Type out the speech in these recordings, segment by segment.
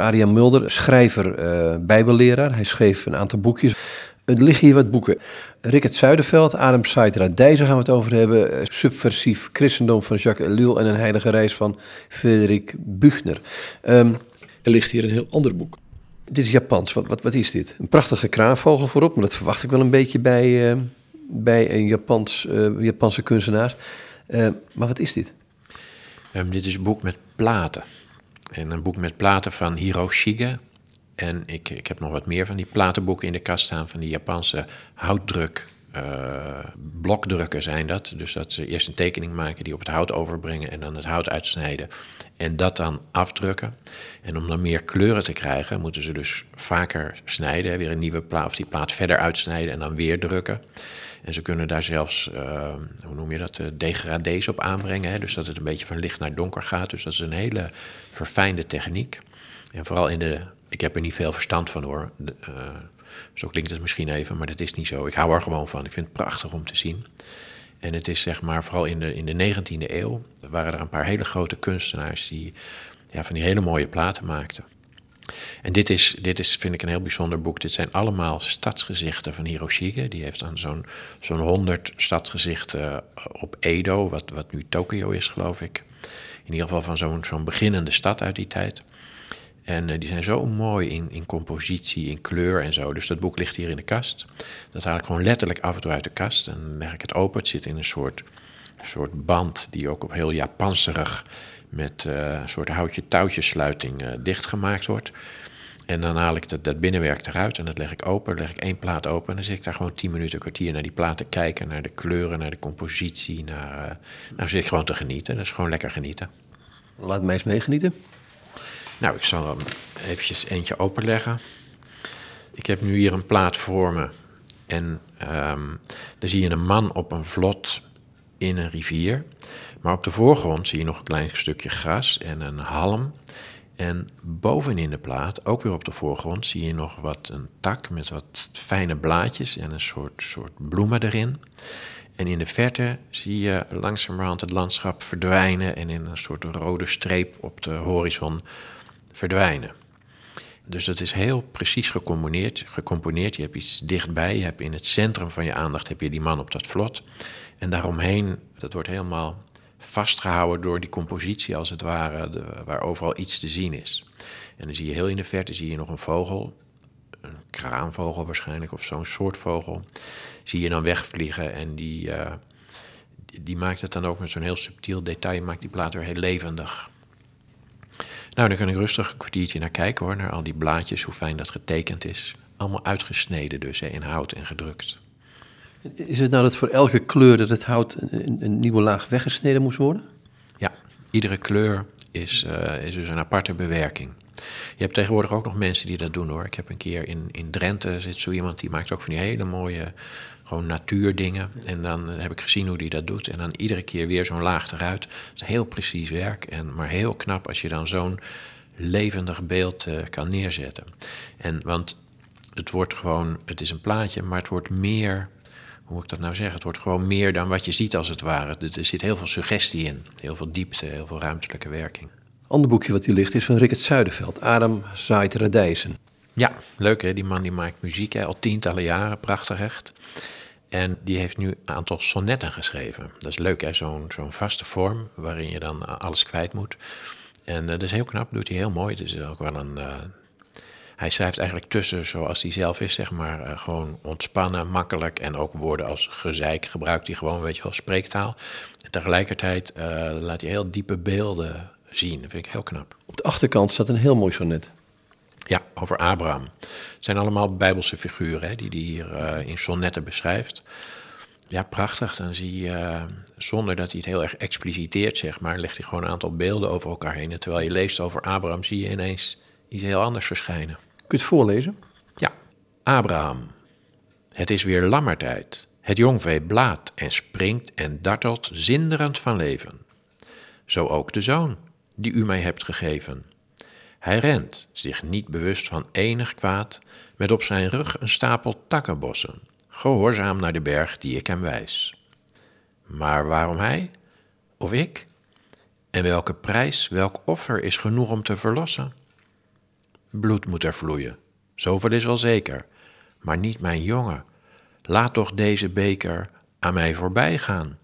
Adriaan Mulder, schrijver, eh, bijbelleraar. Hij schreef een aantal boekjes. Er liggen hier wat boeken. Rickert Zuiderveld, Adam Saitra Dijzer gaan we het over hebben. Eh, Subversief christendom van Jacques Ellul en een heilige reis van Frederik Buchner. Ehm, er ligt hier een heel ander boek. Dit is Japans. Wat, wat, is dit? Een prachtige kraanvogel voorop, maar dat verwacht ik wel een beetje bij, eh, bij een Japans, uh, Japanse kunstenaar. maar wat is dit? Um, dit is een boek met platen. En een boek met platen van Hiroshige. En ik, ik heb nog wat meer van die platenboeken in de kast staan van die Japanse houtdruk. Uh, blokdrukken zijn dat. Dus dat ze eerst een tekening maken, die op het hout overbrengen en dan het hout uitsnijden. En dat dan afdrukken. En om dan meer kleuren te krijgen, moeten ze dus vaker snijden. Weer een nieuwe plaat, of die plaat verder uitsnijden en dan weer drukken. En ze kunnen daar zelfs, uh, hoe noem je dat, uh, degradés op aanbrengen. Hè? Dus dat het een beetje van licht naar donker gaat. Dus dat is een hele verfijnde techniek. En vooral in de, ik heb er niet veel verstand van hoor. De, zo klinkt het misschien even, maar dat is niet zo. Ik hou er gewoon van. Ik vind het prachtig om te zien. En het is zeg maar, vooral in de, in de 19e eeuw, waren er een paar hele grote kunstenaars die ja, van die hele mooie platen maakten. En dit is, dit is, vind ik, een heel bijzonder boek. Dit zijn allemaal stadsgezichten van Hiroshige. Die heeft dan zo'n zo'n 100 stadsgezichten op Edo, wat, wat nu Tokio is, geloof ik. In ieder geval van zo'n zo'n beginnende stad uit die tijd. En uh, die zijn zo mooi in, in compositie, in kleur en zo. Dus dat boek ligt hier in de kast. Dat haal ik gewoon letterlijk af en toe uit de kast. En leg ik het open. Het zit in een soort, soort band die ook op heel Japanserig met uh, een soort houtje-touwtjesluiting uh, dichtgemaakt wordt. En dan haal ik dat, dat, binnenwerk eruit en dat leg ik open. leg ik één plaat open en dan zit ik daar gewoon tien minuten, een kwartier naar die plaat te kijken. Naar de kleuren, naar de compositie. Naar, nou zit ik gewoon te genieten. Dat is gewoon lekker genieten. Laat mij eens meegenieten. Nou, ik zal hem eventjes eentje openleggen. Ik heb nu hier een plaat voor me. En um, dan zie je een man op een vlot in een rivier. Maar op de voorgrond zie je nog een klein stukje gras en een halm. En bovenin de plaat, ook weer op de voorgrond, zie je nog wat een tak met wat fijne blaadjes en een soort, soort bloemen erin. En in de verte zie je langzamerhand het landschap verdwijnen en in een soort rode streep op de horizon verdwijnen. Dus dat is heel precies gecomponeerd. gecomponeerd. Je hebt iets dichtbij, je hebt in het centrum van je aandacht heb je die man op dat vlot. En daaromheen, dat wordt helemaal vastgehouden door die compositie als het ware, de, waar overal iets te zien is. En dan zie je heel in de verte zie je nog een vogel, een kraanvogel waarschijnlijk, of zo'n soort vogel, zie je dan wegvliegen en die, uh, die maakt het dan ook met zo'n heel subtiel detail, maakt die plaat weer heel levendig. Nou, dan kan ik rustig een kwartiertje naar kijken hoor, naar al die blaadjes, hoe fijn dat getekend is. Allemaal uitgesneden dus, hè, in hout en gedrukt. Is het nou dat voor elke kleur dat het hout een, een nieuwe laag weggesneden moest worden? Ja, iedere kleur is, uh, is dus een aparte bewerking. Je hebt tegenwoordig ook nog mensen die dat doen hoor. Ik heb een keer in, in Drenthe zit zo iemand die maakt ook van die hele mooie gewoon natuurdingen. En dan heb ik gezien hoe die dat doet. En dan iedere keer weer zo'n laag eruit. Dat is heel precies werk. En, maar heel knap als je dan zo'n levendig beeld uh, kan neerzetten. En want het wordt gewoon, het is een plaatje, maar het wordt meer hoe moet ik dat nou zeggen? Het wordt gewoon meer dan wat je ziet als het ware. Er zit heel veel suggestie in, heel veel diepte, heel veel ruimtelijke werking. Ander boekje wat hier ligt is van Rickert Zuiderveld, Adam zaait radijzen. Ja, leuk hè, die man die maakt muziek hè, al tientallen jaren, prachtig echt. En die heeft nu een aantal sonnetten geschreven. Dat is leuk hè, zo'n zo'n vaste vorm waarin je dan alles kwijt moet. En uh, dat is heel knap, doet hij heel mooi. Het is ook wel een, uh, hij schrijft eigenlijk tussen zoals hij zelf is, zeg maar, gewoon ontspannen, makkelijk en ook woorden als gezeik gebruikt hij gewoon, weet je wel, spreektaal. En tegelijkertijd laat hij heel diepe beelden zien. Dat vind ik heel knap. Op de achterkant staat een heel mooi sonnet. Ja, over Abraham. Het zijn allemaal bijbelse figuren hè, die hij hier uh, in sonnetten beschrijft. Ja, prachtig. Dan zie je, zonder dat hij het heel erg expliciteert, zeg maar, legt hij gewoon een aantal beelden over elkaar heen. En terwijl je leest over Abraham, zie je ineens iets heel anders verschijnen. Kun je het voorlezen? Ja. Abraham. Het is weer lammertijd. Het jongvee blaadt en springt en dartelt zinderend van leven. Zo ook de zoon, die u mij hebt gegeven. Hij rent, zich niet bewust van enig kwaad, met op zijn rug een stapel takkenbossen, gehoorzaam naar de berg die ik hem wijs. Maar waarom hij? Of ik? En welke prijs, welk offer is genoeg om te verlossen? bloed moet er vloeien. Zoveel is wel zeker. Maar niet mijn jongen. Laat toch deze beker aan mij voorbij gaan.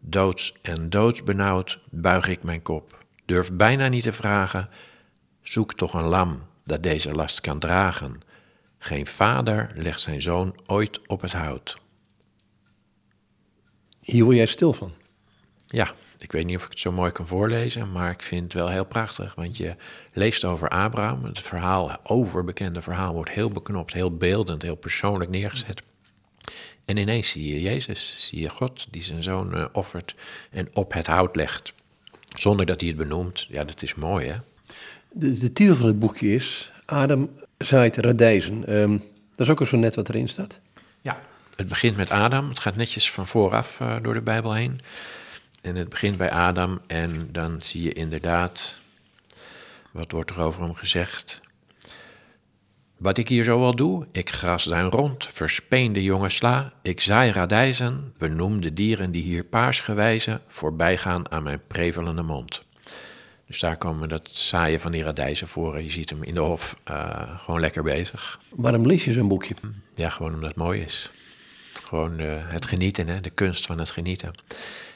Doods en doodsbenauwd buig ik mijn kop. Durf bijna niet te vragen. Zoek toch een lam dat deze last kan dragen. Geen vader legt zijn zoon ooit op het hout. Hier word jij stil van. Ja, ik weet niet of ik het zo mooi kan voorlezen, maar ik vind het wel heel prachtig. Want je leest over Abraham. Het verhaal, overbekende verhaal, wordt heel beknopt, heel beeldend, heel persoonlijk neergezet. En ineens zie je Jezus, zie je God die zijn zoon uh, offert en op het hout legt. Zonder dat hij het benoemt. Ja, dat is mooi hè. De, de titel van het boekje is Adam zaait radijzen. Um, dat is ook al zo net wat erin staat. Ja, het begint met Adam. Het gaat netjes van vooraf uh, door de Bijbel heen. En het begint bij Adam en dan zie je inderdaad, wat wordt er over hem gezegd? Wat ik hier zo al doe, ik gras daar rond, verspeen de jonge sla, ik zaai radijzen, benoem de dieren die hier paarsgewijze voorbijgaan aan mijn prevelende mond. Dus daar komen dat zaaien van die radijzen voor. Je ziet hem in de hof uh, gewoon lekker bezig. Waarom lees je zo'n boekje? Ja, gewoon omdat het mooi is. Gewoon uh, het genieten, hè? de kunst van het genieten.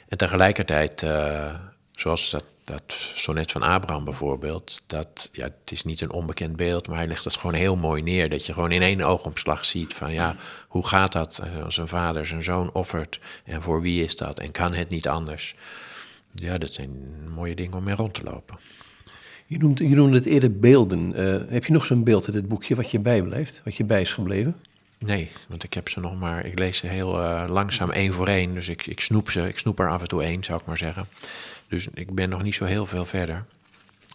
En tegelijkertijd, uh, zoals dat, dat sonnet van Abraham bijvoorbeeld, dat, ja, het is niet een onbekend beeld, maar hij legt het gewoon heel mooi neer. Dat je gewoon in één oogopslag ziet van ja, hoe gaat dat als een vader zijn zoon offert en voor wie is dat en kan het niet anders? Ja, dat zijn mooie dingen om mee rond te lopen. Je noemt, je noemde het eerder beelden. Uh, heb je nog zo'n beeld in dit boekje wat je bijblijft, wat je bij is gebleven? Nee, want ik heb ze nog maar. Ik lees ze heel uh, langzaam één voor één. Dus ik, ik snoep ze. Ik snoep er af en toe één, zou ik maar zeggen. Dus ik ben nog niet zo heel veel verder.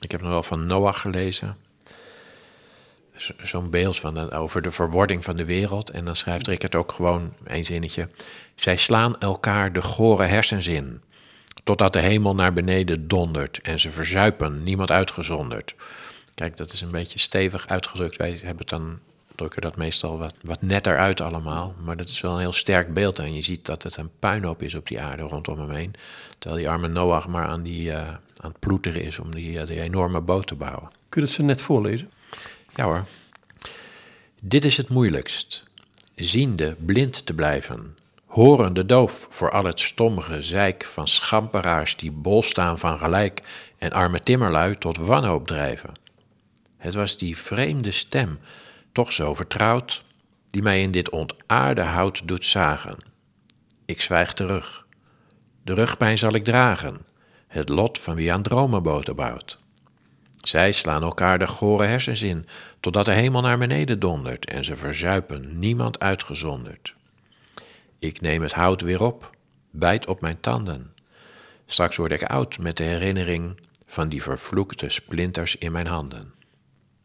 Ik heb nog wel van Noach gelezen. Zo'n beeld van over de verwording van de wereld. En dan schrijft Rick het ook gewoon één zinnetje. Zij slaan elkaar de gore hersens in. Totdat de hemel naar beneden dondert en ze verzuipen, niemand uitgezonderd. Kijk, dat is een beetje stevig uitgedrukt. Wij hebben het dan drukken dat meestal wat, wat netter uit allemaal. Maar dat is wel een heel sterk beeld. En je ziet dat het een puinhoop is op die aarde rondom hem heen. Terwijl die arme Noach maar aan, die, uh, aan het ploeteren is om die, uh, die enorme boot te bouwen. Kun je dat ze net voorlezen? Ja hoor. Dit is het moeilijkst. Ziende blind te blijven. Horende doof voor al het stomme zeik van schamperaars die bol staan van gelijk en arme timmerlui tot wanhoop drijven. Het was die vreemde stem toch zo vertrouwd, die mij in dit ontaarde hout doet zagen. Ik zwijg terug. De rugpijn zal ik dragen, het lot van wie aan dromenboten bouwt. Zij slaan elkaar de gore hersens in, totdat de hemel naar beneden dondert en ze verzuipen, niemand uitgezonderd. Ik neem het hout weer op, bijt op mijn tanden. Straks word ik oud met de herinnering van die vervloekte splinters in mijn handen.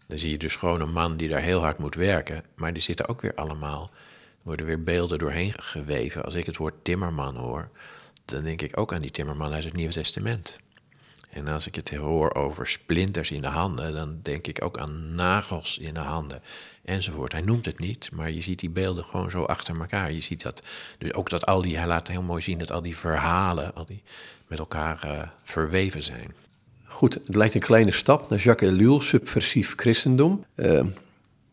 Dan zie je dus gewoon een man die daar heel hard moet werken, maar die zitten ook weer allemaal, worden weer beelden doorheen geweven. Als ik het woord timmerman hoor, dan denk ik ook aan die timmerman uit het Nieuwe Testament. En als ik het hoor over splinters in de handen, dan denk ik ook aan nagels in de handen enzovoort. Hij noemt het niet, maar je ziet die beelden gewoon zo achter elkaar. Je ziet dat, dus ook dat al die, hij laat heel mooi zien dat al die verhalen al die met elkaar uh, verweven zijn. Goed, het lijkt een kleine stap naar Jacques Ellul, Subversief Christendom. Uh,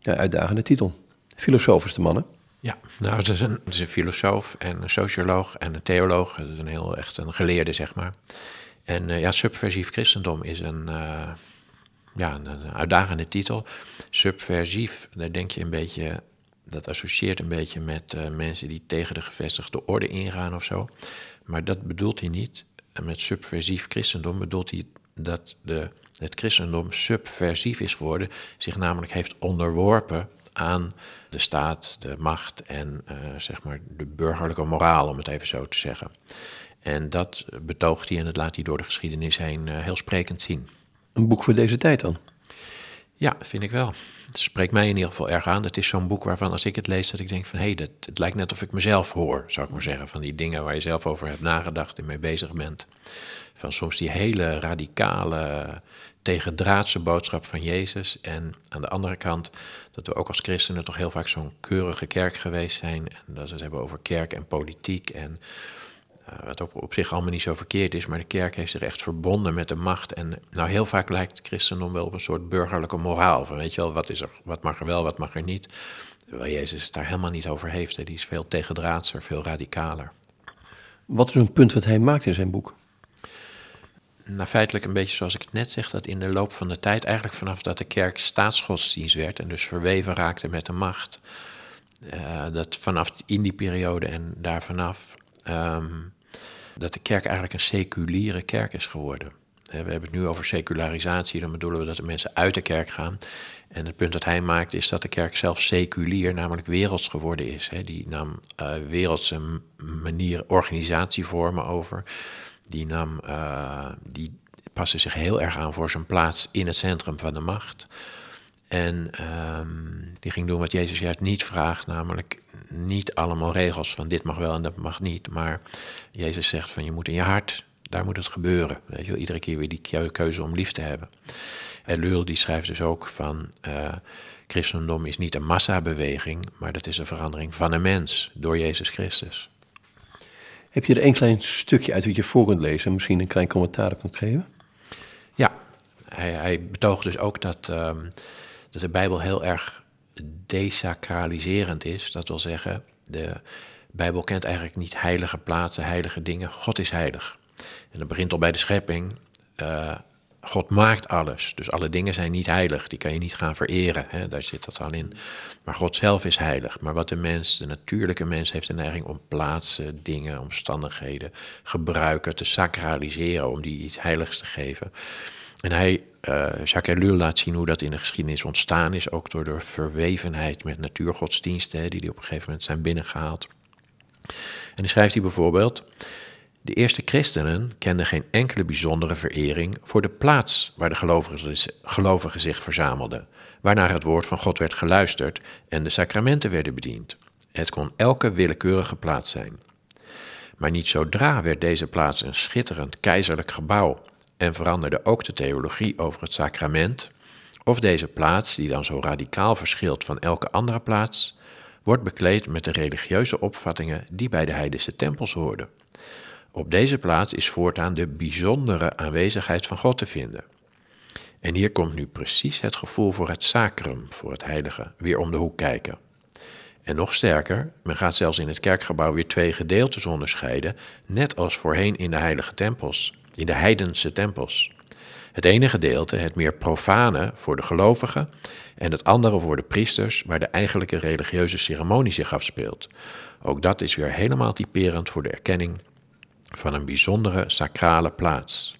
ja, uitdagende titel. Filosoof is de man, hè? Ja, nou, het is, een, het is een filosoof en een socioloog en een theoloog. Het is een heel echt een geleerde, zeg maar. En uh, ja, subversief christendom is een, uh, ja, een, uitdagende titel. Subversief, daar denk je een beetje, dat associeert een beetje met uh, mensen die tegen de gevestigde orde ingaan of zo. Maar dat bedoelt hij niet. En met subversief christendom bedoelt hij dat de, het christendom subversief is geworden, zich namelijk heeft onderworpen aan de staat, de macht en zeg maar de burgerlijke moraal, om het even zo te zeggen. En dat betoogt hij en dat laat hij door de geschiedenis heen uh, heel sprekend zien. Een boek voor deze tijd dan? Ja, vind ik wel. Het spreekt mij in ieder geval erg aan. Het is zo'n boek waarvan als ik het lees, dat ik denk van... hé, hey, het lijkt net of ik mezelf hoor, zou ik maar zeggen. Van die dingen waar je zelf over hebt nagedacht en mee bezig bent. Van soms die hele radicale, tegendraadse boodschap van Jezus. En aan de andere kant dat we ook als christenen toch heel vaak zo'n keurige kerk geweest zijn. En dat we het hebben over kerk en politiek en wat op, op zich allemaal niet zo verkeerd is, maar de kerk heeft zich echt verbonden met de macht. En nou, heel vaak lijkt het christendom wel op een soort burgerlijke moraal. Van weet je wel, wat, is er, wat mag er wel, wat mag er niet. Terwijl Jezus het daar helemaal niet over heeft. Hè. Die is veel tegendraadser, veel radicaler. Wat is een punt wat hij maakt in zijn boek? Nou, feitelijk een beetje zoals ik het net zeg, dat in de loop van de tijd, eigenlijk vanaf dat de kerk staatsgodsdienst werd en dus verweven raakte met de macht, uh, dat vanaf in die periode en daar vanaf, um, dat de kerk eigenlijk een seculiere kerk is geworden. We hebben het nu over secularisatie, dan bedoelen we dat de mensen uit de kerk gaan. En het punt dat hij maakt is dat de kerk zelf seculier, namelijk werelds geworden is. Die nam uh, wereldse manier organisatievormen over. Die, nam, uh, die paste zich heel erg aan voor zijn plaats in het centrum van de macht. En um, die ging doen wat Jezus juist niet vraagt, namelijk niet allemaal regels van dit mag wel en dat mag niet. Maar Jezus zegt van je moet in je hart, daar moet het gebeuren. Weet je wel, iedere keer weer die keuze om lief te hebben. En Lul die schrijft dus ook van uh, christendom is niet een massabeweging, maar dat is een verandering van een mens door Jezus Christus. Heb je er een klein stukje uit wat je voor kunt lezen en misschien een klein commentaar op kunt geven? Ja, hij, hij betoogt dus ook dat, um, dat de Bijbel heel erg desacraliserend is. Dat wil zeggen, de Bijbel kent eigenlijk niet heilige plaatsen, heilige dingen. God is heilig. En dat begint al bij de schepping. Uh, God maakt alles. Dus alle dingen zijn niet heilig. Die kan je niet gaan vereren. Hè? Daar zit dat al in. Maar God zelf is heilig. Maar wat de mens, de natuurlijke mens, heeft de neiging om plaatsen, dingen, omstandigheden, gebruiken te sacraliseren. Om die iets heiligs te geven. En hij, uh, Jacques Ellul, laat zien hoe dat in de geschiedenis ontstaan is. Ook door de verwevenheid met natuurgodsdiensten, die, die op een gegeven moment zijn binnengehaald. En dan schrijft hij bijvoorbeeld. De eerste christenen kenden geen enkele bijzondere verering voor de plaats waar de gelovigen, gelovigen zich verzamelden, waarnaar het woord van God werd geluisterd en de sacramenten werden bediend. Het kon elke willekeurige plaats zijn. Maar niet zodra werd deze plaats een schitterend keizerlijk gebouw en veranderde ook de theologie over het sacrament, of deze plaats, die dan zo radicaal verschilt van elke andere plaats, wordt bekleed met de religieuze opvattingen die bij de heidense tempels hoorden. Op deze plaats is voortaan de bijzondere aanwezigheid van God te vinden. En hier komt nu precies het gevoel voor het sacrum, voor het heilige, weer om de hoek kijken. En nog sterker, men gaat zelfs in het kerkgebouw weer twee gedeeltes onderscheiden, net als voorheen in de heilige tempels, in de heidense tempels. Het ene gedeelte, het meer profane, voor de gelovigen, en het andere voor de priesters, waar de eigenlijke religieuze ceremonie zich afspeelt. Ook dat is weer helemaal typerend voor de erkenning van een bijzondere sacrale plaats.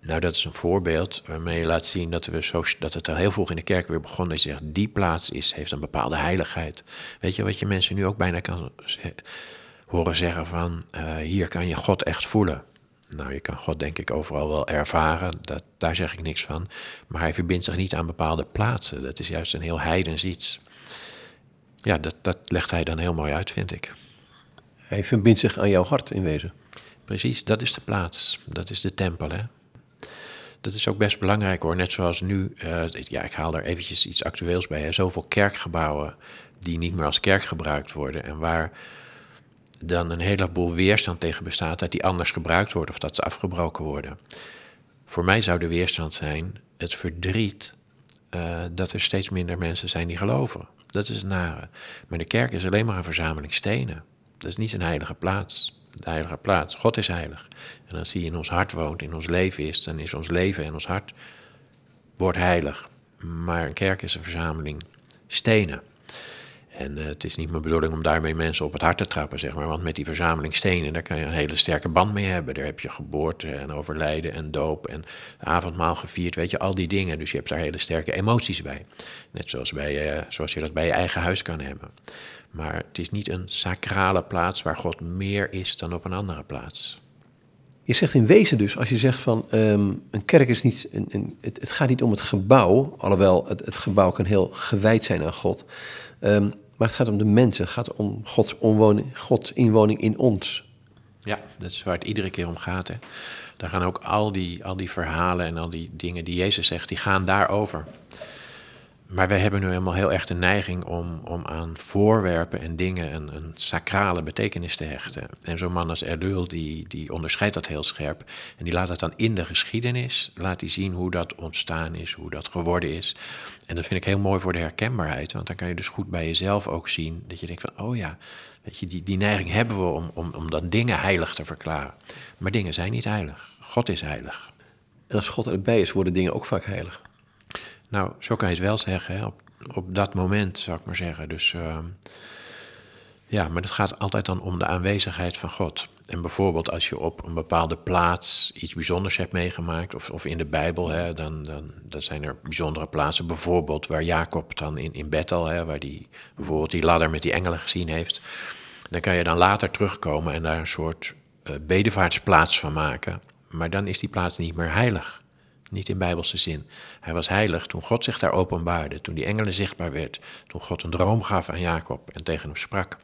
Nou, dat is een voorbeeld waarmee je laat zien dat, we zo, dat het al heel vroeg in de kerk weer begon. Dat je zegt, die plaats is, heeft een bepaalde heiligheid. Weet je wat je mensen nu ook bijna kan horen zeggen van, uh, hier kan je God echt voelen. Nou, je kan God denk ik overal wel ervaren, dat, daar zeg ik niks van. Maar hij verbindt zich niet aan bepaalde plaatsen. Dat is juist een heel heidens iets. Ja, dat, dat legt hij dan heel mooi uit, vind ik. Hij verbindt zich aan jouw hart in wezen. Precies, dat is de plaats. Dat is de tempel, hè. Dat is ook best belangrijk hoor. Net zoals nu, uh, ja, ik haal er eventjes iets actueels bij. Hè. Zoveel kerkgebouwen die niet meer als kerk gebruikt worden. En waar dan een heleboel weerstand tegen bestaat dat die anders gebruikt worden of dat ze afgebroken worden. Voor mij zou de weerstand zijn het verdriet uh, dat er steeds minder mensen zijn die geloven. Dat is het nare. Maar de kerk is alleen maar een verzameling stenen. Dat is niet een heilige plaats. De heilige plaats. God is heilig. En als hij in ons hart woont, in ons leven is, dan is ons leven en ons hart wordt heilig. Maar een kerk is een verzameling stenen. En uh, het is niet mijn bedoeling om daarmee mensen op het hart te trappen, zeg maar. Want met die verzameling stenen, daar kan je een hele sterke band mee hebben. Daar heb je geboorte en overlijden en doop en avondmaal gevierd, weet je, al die dingen. Dus je hebt daar hele sterke emoties bij. Net zoals, bij, uh, zoals je dat bij je eigen huis kan hebben. Maar het is niet een sacrale plaats waar God meer is dan op een andere plaats. Je zegt in wezen dus, als je zegt van um, een kerk is niet, een, een, het, het, gaat niet om het gebouw, alhoewel het, het gebouw kan heel gewijd zijn aan God. Um, maar het gaat om de mensen, het gaat om Gods, inwoning in ons. Ja, dat is waar het iedere keer om gaat. Hè. Daar gaan ook al die, al die verhalen en al die dingen die Jezus zegt, die gaan daarover. Maar wij hebben nu helemaal heel erg de neiging om, om aan voorwerpen en dingen een, een sacrale betekenis te hechten. En zo'n man als Erdul, die, die onderscheidt dat heel scherp. En die laat dat dan in de geschiedenis, laat hij zien hoe dat ontstaan is, hoe dat geworden is. En dat vind ik heel mooi voor de herkenbaarheid, want dan kan je dus goed bij jezelf ook zien dat je denkt van, oh ja, je, die, die neiging hebben we om, om, om dan dingen heilig te verklaren. Maar dingen zijn niet heilig. God is heilig. En als God erbij is, worden dingen ook vaak heilig. Nou, zo kan je het wel zeggen, hè? Op, op dat moment zou ik maar zeggen. Dus uh, ja, maar het gaat altijd dan om de aanwezigheid van God. En bijvoorbeeld als je op een bepaalde plaats iets bijzonders hebt meegemaakt, of, of in de Bijbel, hè, dan, dan, dan zijn er bijzondere plaatsen. Bijvoorbeeld waar Jacob dan in, in Bethel, hè, waar die bijvoorbeeld die ladder met die engelen gezien heeft. Dan kan je dan later terugkomen en daar een soort uh, bedevaartsplaats van maken. Maar dan is die plaats niet meer heilig. Niet in bijbelse zin. Hij was heilig toen God zich daar openbaarde, toen die engelen zichtbaar werd, toen God een droom gaf aan Jacob en tegen hem sprak.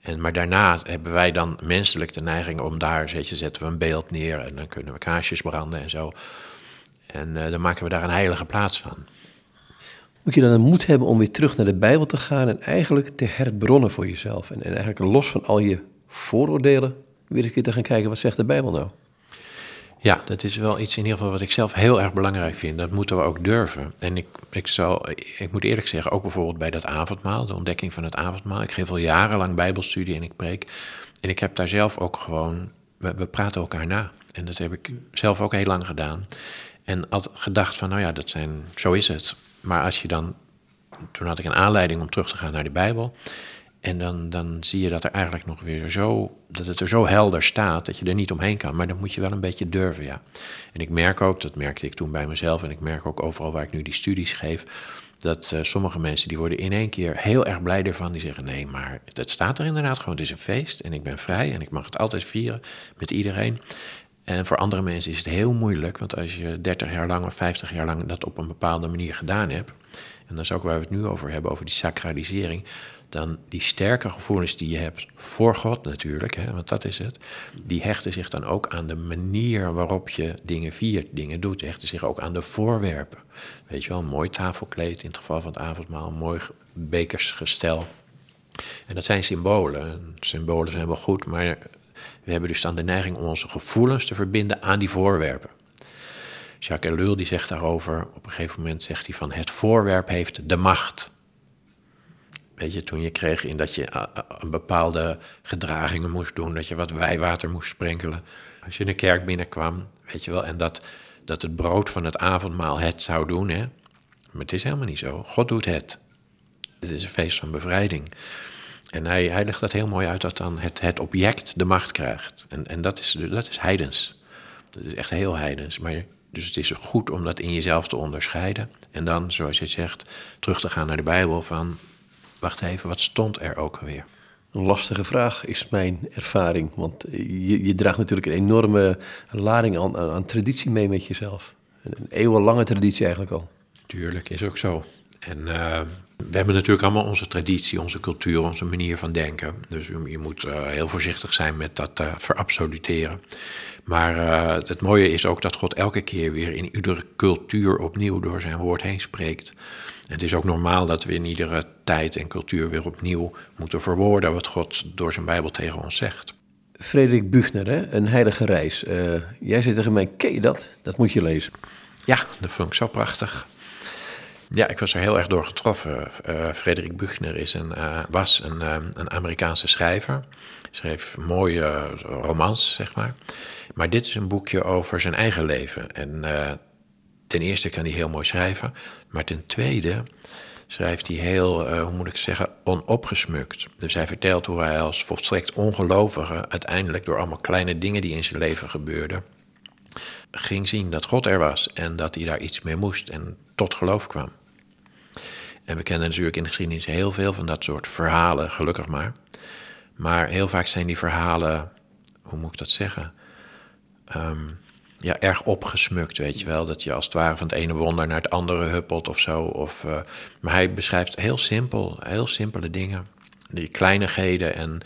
En, maar daarna hebben wij dan menselijk de neiging om daar, je, zetten we een beeld neer en dan kunnen we kaarsjes branden en zo. En uh, dan maken we daar een heilige plaats van. Moet je dan de moed hebben om weer terug naar de Bijbel te gaan en eigenlijk te herbronnen voor jezelf. En, en eigenlijk los van al je vooroordelen weer een keer te gaan kijken, wat zegt de Bijbel nou? Ja, dat is wel iets in ieder geval wat ik zelf heel erg belangrijk vind. Dat moeten we ook durven. En ik, ik, zal, ik moet eerlijk zeggen, ook bijvoorbeeld bij dat avondmaal, de ontdekking van het avondmaal. Ik geef al jarenlang bijbelstudie en ik preek. En ik heb daar zelf ook gewoon, we, we praten elkaar na. En dat heb ik zelf ook heel lang gedaan. En had gedacht van, nou ja, dat zijn, zo is het. Maar als je dan, toen had ik een aanleiding om terug te gaan naar de Bijbel. En dan, dan zie je dat er eigenlijk nog weer zo, dat het er zo helder staat dat je er niet omheen kan. Maar dan moet je wel een beetje durven, ja. En ik merk ook, dat merkte ik toen bij mezelf en ik merk ook overal waar ik nu die studies geef, dat uh, sommige mensen die worden in één keer heel erg blij ervan. Die zeggen, nee, maar het staat er inderdaad gewoon, het is een feest en ik ben vrij en ik mag het altijd vieren met iedereen. En voor andere mensen is het heel moeilijk, want als je 30 jaar lang of 50 jaar lang dat op een bepaalde manier gedaan hebt, en dat is ook waar we het nu over hebben, over die sacralisering, dan die sterke gevoelens die je hebt voor God natuurlijk, hè, want dat is het, die hechten zich dan ook aan de manier waarop je dingen viert, dingen doet, hechten zich ook aan de voorwerpen. Weet je wel, een mooi tafelkleed in het geval van het avondmaal, een mooi bekersgestel. En dat zijn symbolen. Symbolen zijn wel goed, maar we hebben dus dan de neiging om onze gevoelens te verbinden aan die voorwerpen. Jacques Ellul die zegt daarover, op een gegeven moment zegt hij van het voorwerp heeft de macht. Weet je, toen je kreeg in dat je eh, eh, een bepaalde gedragingen moest doen, dat je wat wijwater moest sprenkelen. Als je in de kerk binnenkwam, weet je wel, en dat, dat het brood van het avondmaal het zou doen, hè. Maar het is helemaal niet zo. God doet het. Het is een feest van bevrijding. En hij, hij legt dat heel mooi uit dat dan het, het object de macht krijgt. En, en dat, is, dat is heidens. Dat is echt heel heidens. Maar, dus het is goed om dat in jezelf te onderscheiden. En dan, zoals je zegt, terug te gaan naar de Bijbel van Wacht even, wat stond er ook alweer? Een lastige vraag is mijn ervaring. Want je, je draagt natuurlijk een enorme lading aan, aan, traditie mee met jezelf. Een eeuwenlange traditie eigenlijk al. Tuurlijk, is ook zo. En uh, we hebben natuurlijk allemaal onze traditie, onze cultuur, onze manier van denken. Dus je moet uh, heel voorzichtig zijn met dat uh, verabsoluteren. Maar het mooie is ook dat God elke keer weer in iedere cultuur opnieuw door zijn woord heen spreekt. En het is ook normaal dat we in iedere tijd en cultuur weer opnieuw moeten verwoorden wat God door zijn Bijbel tegen ons zegt. Frederik Buchner, hè? Een heilige reis. jij zit tegen mij, ken je dat? Dat moet je lezen. Ja, dat vond ik zo prachtig. Ja, ik was er heel erg door getroffen. Uh, Frederik Buchner is een, uh, was een, uh, een Amerikaanse schrijver. Schreef mooie romans, zeg maar. Maar dit is een boekje over zijn eigen leven. En ten eerste kan hij heel mooi schrijven. Maar ten tweede schrijft hij heel, hoe moet ik zeggen, onopgesmukt. Dus hij vertelt hoe hij als volstrekt ongelovige... uiteindelijk door allemaal kleine dingen die in zijn leven gebeurden... ging zien dat God er was en dat hij daar iets mee moest... en tot geloof kwam. En we kennen natuurlijk in de geschiedenis heel veel van dat soort verhalen, gelukkig maar. Maar heel vaak zijn die verhalen, hoe moet ik dat zeggen? Ehm, ja, erg opgesmukt, weet je wel. Dat je als het ware van het ene wonder naar het andere huppelt of zo. Of, uh, maar hij beschrijft heel simpel, heel simpele dingen. Die kleinigheden en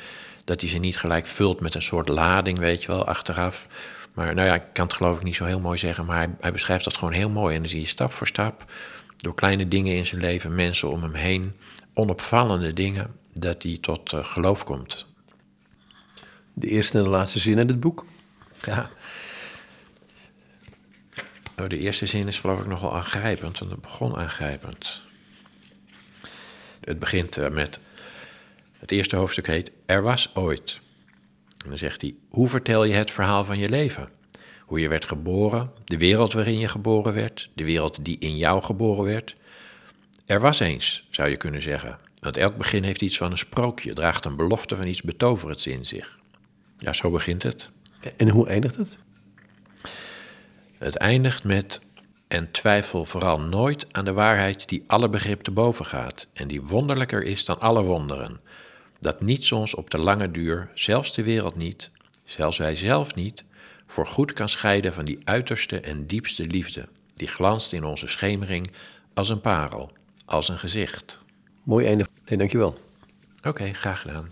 dat hij ze niet gelijk vult met een soort lading, weet je wel, achteraf. Maar nou ja, ik kan het geloof ik niet zo heel mooi zeggen, maar hij, hij beschrijft dat gewoon heel mooi. En dan zie je stap voor stap door kleine dingen in zijn leven, mensen om hem heen, onopvallende dingen, dat hij tot uh, geloof komt. De eerste en de laatste zin in het boek? Ja. Oh, de eerste zin is geloof ik nogal aangrijpend, want het begon aangrijpend. Het begint uh, met, het eerste hoofdstuk heet Er was ooit. En dan zegt hij, hoe vertel je het verhaal van je leven? Hoe je werd geboren, de wereld waarin je geboren werd, de wereld die in jou geboren werd. Er was eens, zou je kunnen zeggen. Want elk begin heeft iets van een sprookje, draagt een belofte van iets betoverends in zich. Ja, zo begint het. En hoe eindigt het? Het eindigt met en twijfel vooral nooit aan de waarheid die alle begrip te boven gaat en die wonderlijker is dan alle wonderen. Dat niets ons op de lange duur, zelfs de wereld niet, zelfs wij zelf niet, voor goed kan scheiden van die uiterste en diepste liefde, die glanst in onze schemering als een parel, als een gezicht. Mooi einde. Nee, dankjewel. Oké, graag gedaan.